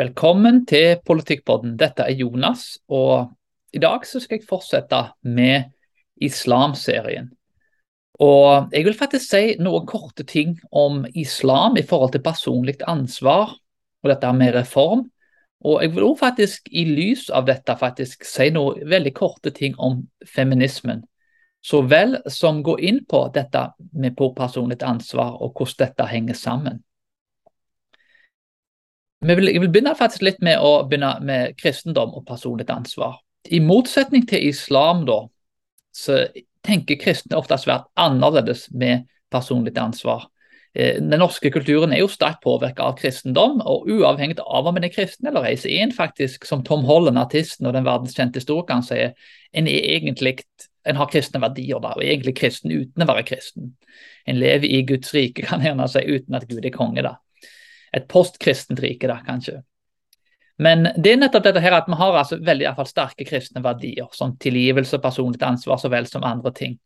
Velkommen til Politikkpodden. Dette er Jonas, og i dag skal jeg fortsette med islamserien. Og Jeg vil faktisk si noen korte ting om islam i forhold til personlig ansvar og dette med reform. Og jeg vil også faktisk i lys av dette faktisk si noen veldig korte ting om feminismen. Så vel som gå inn på dette med på personlig ansvar og hvordan dette henger sammen. Vil, jeg vil begynne faktisk litt med å begynne med kristendom og personlig ansvar. I motsetning til islam, da, så tenker kristne ofte svært annerledes med personlig ansvar. Eh, den norske kulturen er jo sterkt påvirket av kristendom, og uavhengig av om en er kristen eller ei, så er en faktisk, som Tom Holland, artisten og den verdenskjente historikeren sier, en er egentlig en har kristne verdier da, og er egentlig kristen uten å være kristen. En lever i Guds rike, kan hende gjerne si, uten at Gud er konge. da et postkristent rike, da, kanskje. Men det er nettopp dette her at vi har altså veldig fall, sterke kristne verdier, som tilgivelse, personlig ansvar så vel som andre ting.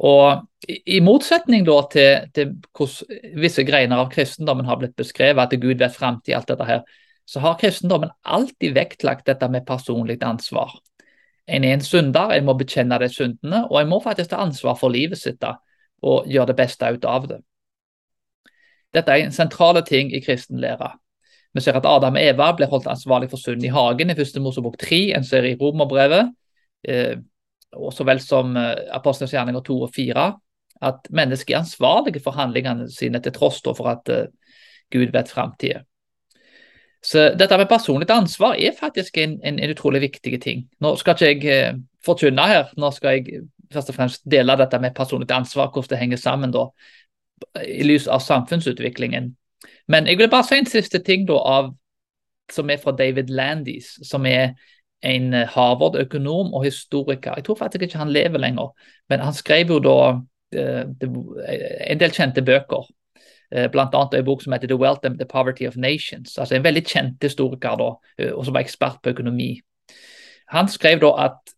Og i motsetning da til, til hvordan visse greiner av kristendommen har blitt beskrevet, at Gud vet framtid, alt dette her, så har kristendommen alltid vektlagt dette med personlig ansvar. En er en synder, en må bekjenne de syndene, og en må faktisk ta ansvar for livet sitt da, og gjøre det beste ut av det. Dette er en sentrale ting i kristen lære. Vi ser at Adam og Eva ble holdt ansvarlig for synd i hagen i første Mosebok 3, en ser i Romerbrevet, eh, og så vel som eh, gjerninger 2 og 4, at mennesker er ansvarlige for handlingene sine til tross for at eh, Gud vet framtida. Så dette med personlig ansvar er faktisk en, en, en, utrolig viktig ting. Nå skal ikke jeg eh, forkynne her, nå skal jeg først og fremst dele dette med personlig ansvar, hvordan det henger sammen da, i lys av samfunnsutviklingen. Men jeg vil bare si en siste ting da, av, som er fra David Landis, som er en eh, Harvard-økonom og historiker. Jeg tror faktisk ikke han lever lenger, men han skrev jo da uh, en del kjente bøker. Blant annet en bok som heter The Wealth and the Poverty of Nations. altså En veldig kjent historiker da, og som var ekspert på økonomi. Han skrev da at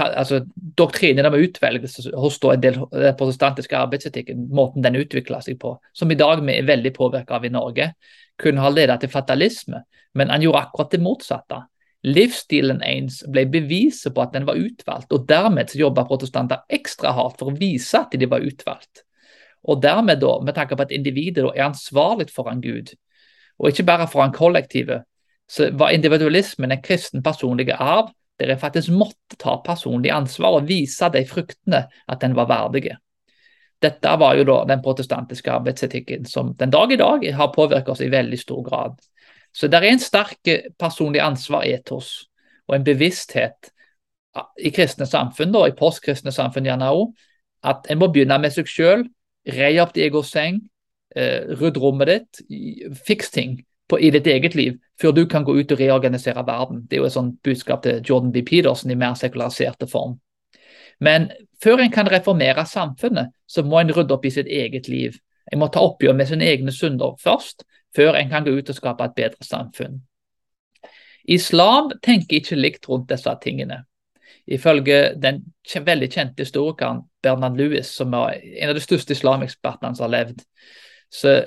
altså, doktrinen om utvelgelse hos en del den protestantiske arbeidsetikken, måten den utvikla seg på, som i dag vi er veldig påvirka av i Norge, kunne ha ledet til fatalisme. Men han gjorde akkurat det motsatte. Livsstilen ens ble beviset på at den var utvalgt, og dermed jobba protestanter ekstra hardt for å vise at de var utvalgt. Og dermed, da, med tanke på at individet da, er ansvarlig foran Gud, og ikke bare foran kollektivet, så var individualismen en kristen personlig arv der jeg faktisk måtte ta personlig ansvar og vise de fruktene at den var verdige. Dette var jo da den protestantiske arbeidsetikken som den dag i dag har påvirket oss i veldig stor grad. Så det er en sterk personlig ansvar-etos og en bevissthet i kristne samfunn, da, i postkristne samfunn gjerne òg, at en må begynne med seg sjøl, reie opp din egen seng, rydd rydde rommet ditt, fiks ting på, i ditt eget liv før du kan gå ut og reorganisere verden. Det er jo et sånt budskap til Jordan B. Peterson i mer sekulariserte form. Men før en kan reformere samfunnet, så må en rydde opp i sitt eget liv. En må ta oppgjør med sine egne synder først, før en kan gå ut og skape et bedre samfunn. Islam tenker ikke likt rundt disse tingene. Ifølge den veldig kjente historikeren Bernard Lewis, som er en av de største islamekspertene som har levd, så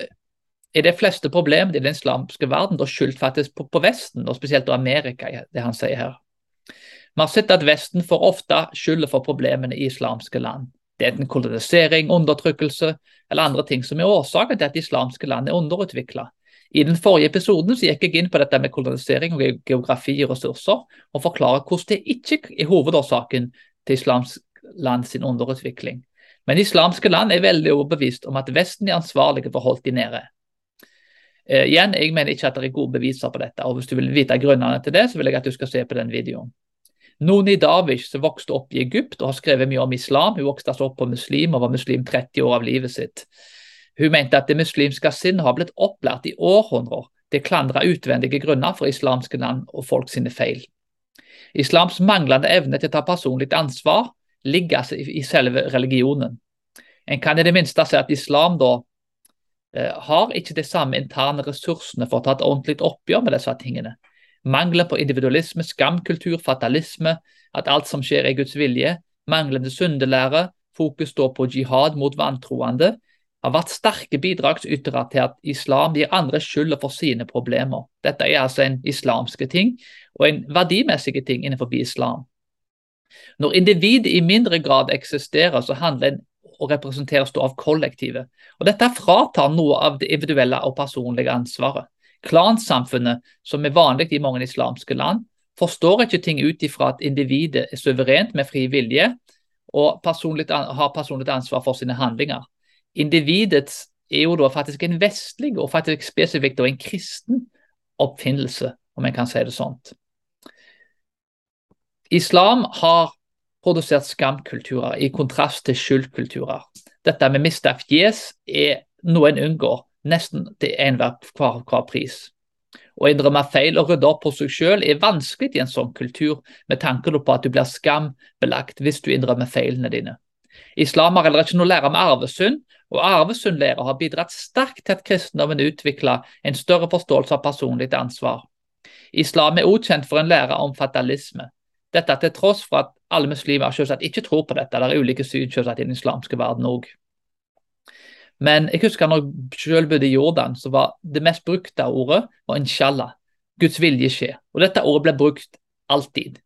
er de fleste problemene i den islamske verden da skyldt faktisk på, på, Vesten, og spesielt da Amerika, det han sier her. Vi har sett at Vesten for ofte skylder for problemene i islamske land. Det er enten kolonisering, undertrykkelse eller andre ting som er årsaken til at islamske land er underutvikla. I den forrige episoden så gikk jeg inn på dette med kolonisering og geografi og ressurser, og forklarer hvordan det ikke er hovedårsaken til islamsk land sin underutvikling. Men islamske land er veldig overbevist om at Vesten er ansvarlige for å holde de nede. Uh, igjen, Jeg mener ikke at det er gode beviser på dette. og Hvis du vil vite grunnene til det, så vil jeg at du skal se på den videoen. Noni Davish, som vokste opp i Egypt og har skrevet mye om islam, hun vokste altså opp på muslim og var muslim 30 år av livet sitt. Hun mente at det muslimske sinnet har blitt opplært i århundrer til å klandre utvendige grunner for islamske land og folk sine feil. Islams manglende evne til å ta personlig ansvar ligger altså i selve religionen. En kan i det minste si at islam da Eh, har ikke de samme interne ressursene for å ta et ordentlig oppgjør med disse tingene. Mangelen på individualisme, skamkultur, fatalisme, at alt som skjer er Guds vilje, manglende syndelære, fokus står på jihad mot vantroende, har vært sterke bidragsytere til at islam gir andre skylda for sine problemer. Dette er altså en islamske ting, og en verdimessig ting innenfor islam. Når individet i mindre grad eksisterer, så handler en og representeres av kollektivet. Og Dette fratar noe av det individuelle og personlige ansvaret. Klansamfunnet, som er vanlig i mange islamske land, forstår ikke ting ut ifra at individet er suverent med fri vilje og personlig, har personlig ansvar for sine handlinger. Individet er jo da faktisk en vestlig og faktisk spesifikt en kristen oppfinnelse, om en kan si det sånt. Islam har produsert skamkulturer, i kontrast til skyldkulturer. Dette med mista fjes er noe en unngår, nesten til enhver hver, hver pris. Å innrømme feil og rydde opp på seg selv er vanskelig i en sånn kultur, med tanke på at du blir skambelagt hvis du innrømmer feilene dine. Islam har heller ikke noe å lære om arvesynd, og arvesyndlære har bidratt sterkt til at kristendommen utvikler en større forståelse av personlig ansvar. Islam er også kjent for en lære om fatalisme. Dette til tross for at alle muslimer selvsagt ikke tror på dette. Det er ulike syn selvsagt i den islamske verden òg. Men jeg husker når jeg selv bodde i Jordan, så var det mest brukte ordet var inshallah. Guds vilje skjer. Og dette ordet ble brukt alltid.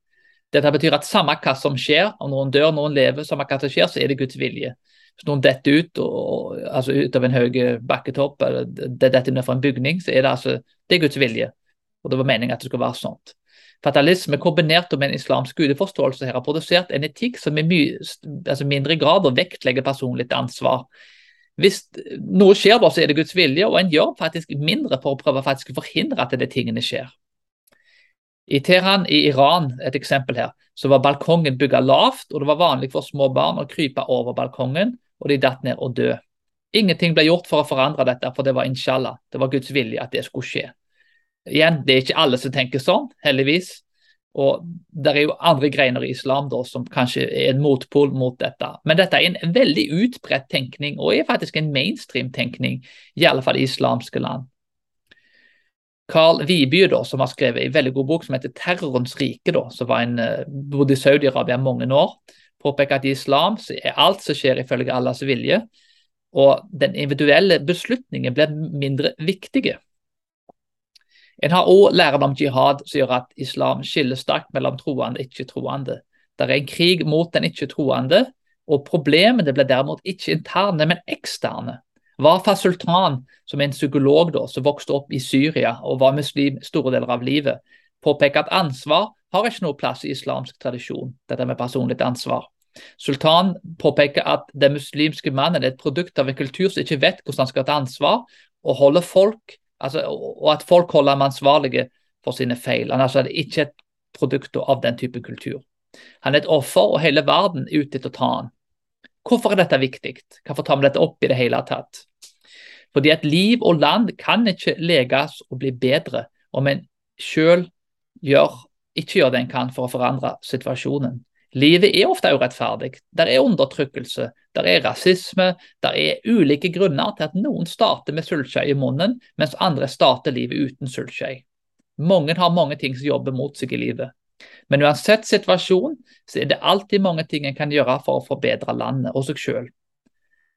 Dette betyr at samme hva som skjer, om noen dør, noen lever, samme hva som skjer, så er det Guds vilje. Hvis noen detter ut, og, altså ut av en høy bakketopp, eller det detter ned fra en bygning, så er det altså det er Guds vilje. Og det var meningen at det skulle være sånt. Fatalisme kombinert med en islamsk gudeforståelse her har produsert en etikk som i mye, altså mindre grad vektlegger personlig ansvar. Hvis noe skjer, da, så er det Guds vilje, og en gjør faktisk mindre for å prøve faktisk å forhindre at det tingene skjer. I Teheran i Iran, et eksempel her, så var balkongen bygga lavt, og det var vanlig for små barn å krype over balkongen, og de datt ned og døde. Ingenting ble gjort for å forandre dette, for det var inshallah, det var Guds vilje at det skulle skje. Igjen, det er ikke alle som tenker sånn, heldigvis. Og Det er jo andre greiner i islam da, som kanskje er en motpol mot dette. Men dette er en veldig utbredt tenkning, og er faktisk en mainstream-tenkning, i alle fall i islamske land. Carl Viby, da, som har skrevet en veldig god bok som heter 'Terrorens rike', da, som var en, eh, bodde i Saudi-Arabia mange år, påpeker at i islam er alt som skjer ifølge Allahs vilje, og den individuelle beslutningen blir mindre viktige. En har òg læren om jihad som gjør at islam skiller sterkt mellom troende og ikke-troende. Det er en krig mot den ikke-troende, og problemene ble derimot ikke interne, men eksterne. Wafa Sultan, som er en psykolog da, som vokste opp i Syria og var muslim store deler av livet, påpeker at ansvar har ikke noe plass i islamsk tradisjon, dette med personlig ansvar. Sultan påpeker at den muslimske mannen er et produkt av en kultur som ikke vet hvordan han skal ta ansvar, og holder folk Altså, og at folk holder ham ansvarlige for sine feil. Han er altså ikke et produkt av den type kultur. Han er et offer, og hele verden er ute etter å ta han. Hvorfor er dette viktig? Hvorfor tar vi dette opp i det hele tatt? Fordi at liv og land kan ikke leges og bli bedre om en gjør, ikke gjør det en kan for å forandre situasjonen. Livet er ofte urettferdig. Der er undertrykkelse, der er rasisme, der er ulike grunner til at noen starter med sølvskje i munnen, mens andre starter livet uten sølvskje. Mange har mange ting som jobber mot seg i livet. Men uansett situasjon, så er det alltid mange ting en kan gjøre for å forbedre landet og seg selv.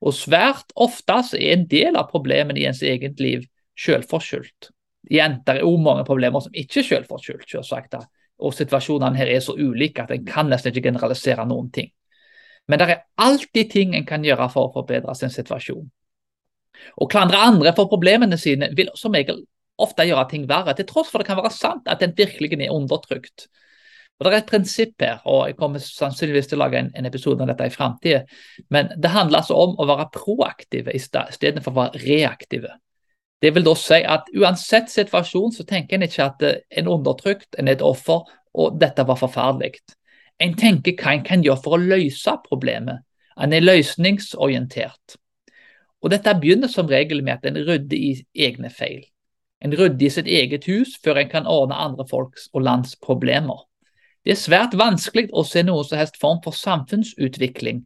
Og svært ofte så er en del av problemene i ens eget liv selvforskyldt. Igjen, det er òg mange problemer som ikke er selvforskyldt, selvsagt og situasjonene her er så ulike at en kan nesten ikke generalisere noen ting. Men det er alltid ting en kan gjøre for å forbedre sin situasjon. Å klandre andre for problemene sine vil som regel ofte gjøre ting verre, til tross for det kan være sant at en virkelig er undertrykt. Og Det er et prinsipp her, og jeg kommer sannsynligvis til å lage en, en episode om dette i framtida, men det handler altså om å være proaktive istedenfor å være reaktive. Det vil da si at uansett situasjon, så tenker en ikke at en en undertrykt, en er et offer, og dette var forferdelig. En tenker hva en kan gjøre for å løse problemet. En er løsningsorientert. Og Dette begynner som regel med at en rydder i egne feil. En rydder i sitt eget hus før en kan ordne andre folks og lands problemer. Det er svært vanskelig å se noen som helst form for samfunnsutvikling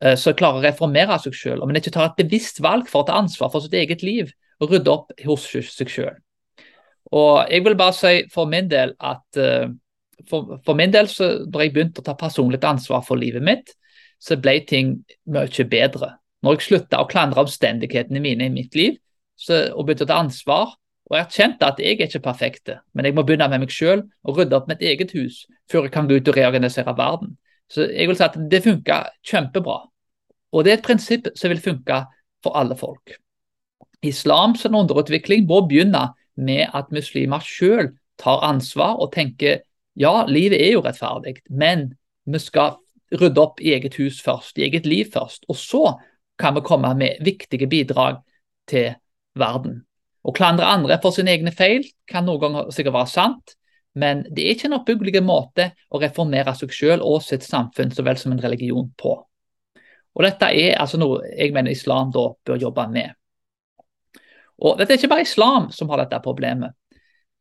eh, som klarer å reformere seg selv, om en ikke tar et bevisst valg for å ta ansvar for sitt eget liv rydde opp hos seg selv. Og jeg vil bare si for min del at uh, for, for, min del, så da jeg begynte å ta personlig ansvar for livet mitt, så ble ting mye bedre. når jeg slutta å klandre omstendighetene mine i mitt liv så, og begynte å ta ansvar. Og erkjente at jeg er ikke perfekt, men jeg må begynne med meg selv og rydde opp mitt eget hus før jeg kan gå ut og reorganisere verden. Så jeg vil si at det funka kjempebra. Og det er et prinsipp som vil funke for alle folk. Islams underutvikling må begynne med at muslimer selv tar ansvar og tenker ja, livet er jo rettferdig, men vi skal rydde opp i eget hus først, i eget liv først. Og så kan vi komme med viktige bidrag til verden. Å klandre andre for sine egne feil kan noen ganger sikkert være sant, men det er ikke en oppbyggelig måte å reformere seg selv og sitt samfunn så vel som en religion på. Og Dette er altså noe jeg mener islam da bør jobbe med. Og Dette er ikke bare islam som har dette problemet.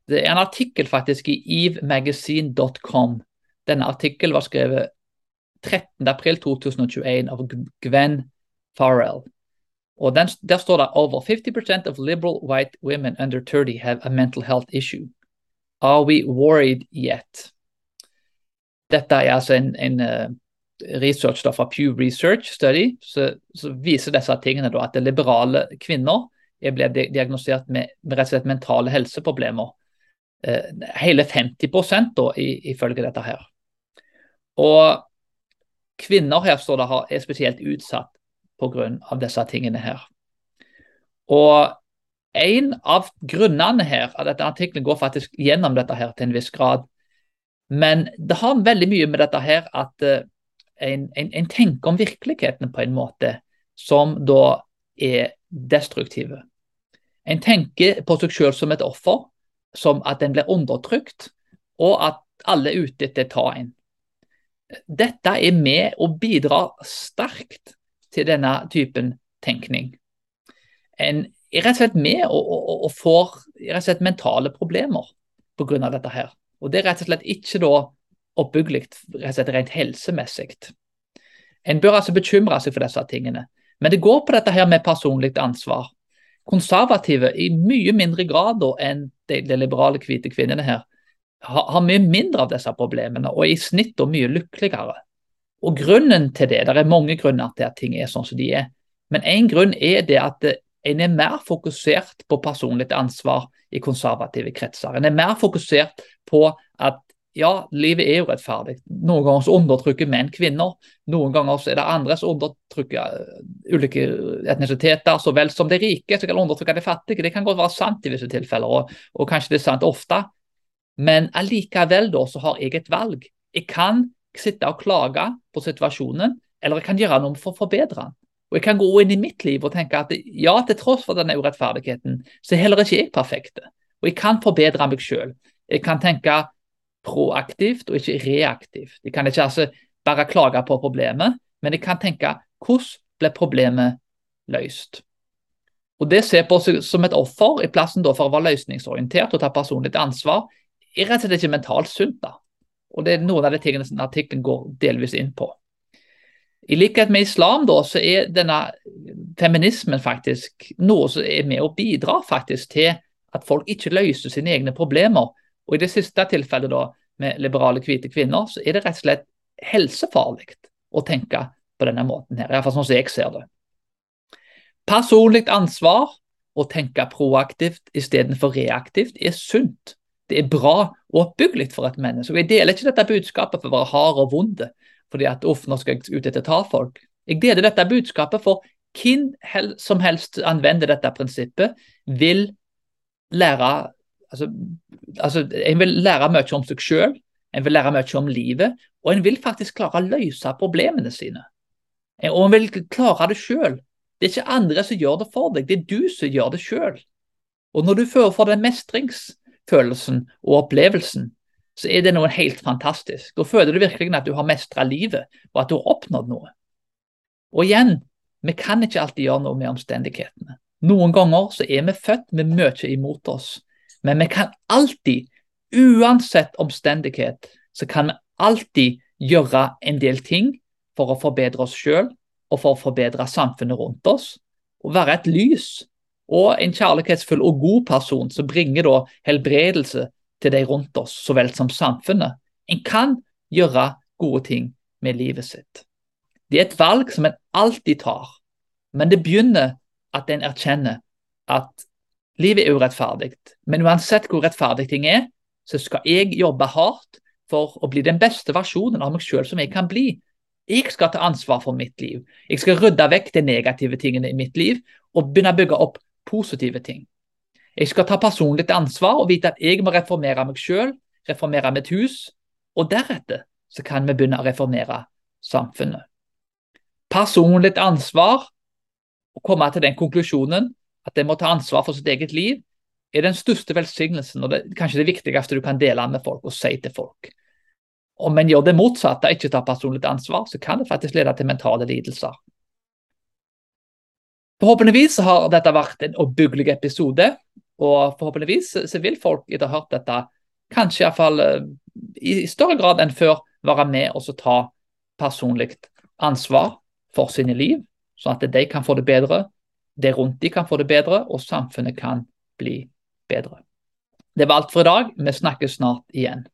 Det er en artikkel faktisk i evemagazine.com. Denne artikkelen var skrevet 13.4.2021 av Gwen Farrell. Og den, Der står det over 50% of liberal white women under 30 have a mental health issue. Are we worried yet? Dette er altså en, en uh, research da, fra Pew Research Study som viser disse tingene da, at liberale kvinner er ble diagnosert med, med rett og slett mentale helseproblemer. Eh, hele 50% i, ifølge dette her. Og kvinner her står det er spesielt utsatt pga. disse tingene her. Og en av grunnene her av dette artikkelen går faktisk gjennom dette her til en viss grad. Men det har veldig mye med dette her at uh, en, en, en, tenker om virkeligheten på en måte som da er destruktive. En tenker på seg selv som et offer, som at en blir undertrykt, og at alle er ute etter å ta en. Dette er med å bidra sterkt til denne typen tenkning. En er rett og slett med og, og, og får rett og slett mentale problemer pga. dette. her. Og Det er rett og slett ikke da oppbyggelig rent helsemessig. En bør altså bekymre seg for disse tingene. Men det går på dette her med personlig ansvar. Konservative i mye mindre grad enn de, de liberale hvite kvinnene her har, har mye mindre av disse problemene og er i snitt da mye lykkeligere. Og grunnen til det, det er mange grunner til at ting er sånn som de er, men én grunn er det at en er mer fokusert på personlig ansvar i konservative kretser. En er mer fokusert på at ja, livet er jo rettferdig. Noen ganger så undertrykker menn kvinner. Noen ganger så er det andre som undertrykker uh, ulike etnisiteter, så vel som de rike som kan undertrykke de fattige. Det kan godt være sant i visse tilfeller, og, og kanskje det er sant ofte. Men allikevel da så har jeg et valg. Jeg kan sitte og klage på situasjonen, eller jeg kan gjøre noe for å forbedre den. Og Jeg kan gå inn i mitt liv og tenke at ja, til tross for denne urettferdigheten, så er heller ikke jeg perfekt. Og jeg kan forbedre meg selv. Jeg kan tenke proaktivt og ikke reaktivt. Jeg kan ikke altså bare klage på problemet, men jeg kan tenke hvordan ble problemet løst? Og Det ser på seg som et offer i plassen for å være løsningsorientert og ta personlig ansvar, er rett og slett ikke mentalt sunt. da. Og Det er noen av de tingene som artikkelen går delvis inn på. I likhet med islam da, så er denne feminismen faktisk noe som er med å bidra faktisk til at folk ikke løser sine egne problemer. Og I det siste tilfellet da, med liberale hvite kvinner, så er det rett og slett helsefarlig å tenke på denne måten. her, Iallfall sånn som jeg ser det. Personlig ansvar å tenke proaktivt istedenfor reaktivt er sunt det er bra og oppbyggelig for et menneske. Og Jeg deler ikke dette budskapet for å være hard og vond, fordi at uff, nå skal jeg ut etter å ta folk. Jeg deler dette budskapet for hvem som helst anvender dette prinsippet, vil lære altså, altså, En vil lære mye om seg selv, en vil lære mye om livet, og en vil faktisk klare å løse problemene sine. Og en vil klare det selv. Det er ikke andre som gjør det for deg, det er du som gjør det selv. Og når du fører for den mestringsfølelsen og opplevelsen, så er det noe helt fantastisk. Da føler du virkelig at du har mestra livet, og at du har oppnådd noe. Og igjen, vi kan ikke alltid gjøre noe med omstendighetene. Noen ganger så er vi født med mye imot oss, men vi kan alltid, uansett omstendighet, så kan vi alltid gjøre en del ting for å forbedre oss sjøl og for å forbedre samfunnet rundt oss, og være et lys og en kjærlighetsfull og god person som bringer da helbredelse til de rundt oss, så vel som samfunnet. En kan gjøre gode ting med livet sitt. Det er et valg som en alltid tar, Men det begynner at en erkjenner at livet er urettferdig. Men uansett hvor rettferdig ting er, så skal jeg jobbe hardt for å bli den beste versjonen av meg sjøl som jeg kan bli. Jeg skal ta ansvar for mitt liv. Jeg skal rydde vekk de negative tingene i mitt liv og begynne å bygge opp positive ting. Jeg skal ta personlig ansvar og vite at jeg må reformere meg sjøl, reformere mitt hus, og deretter så kan vi begynne å reformere samfunnet. Personlig ansvar, å komme til den konklusjonen at en må ta ansvar for sitt eget liv, er den største velsignelsen og det, kanskje det viktigste du kan dele med folk og si til folk. Om en gjør det motsatte, ikke tar personlig ansvar, så kan det faktisk lede til mentale lidelser. Forhåpentligvis har dette vært en oppbyggelig episode, og forhåpentligvis vil folk etter å ha hørt dette kanskje iallfall eh, i større grad enn før være med og ta personlig ansvar for sine liv, sånn at de kan få det bedre, de rundt de kan få det bedre, og samfunnet kan bli bedre. Det var alt for i dag. Vi snakkes snart igjen.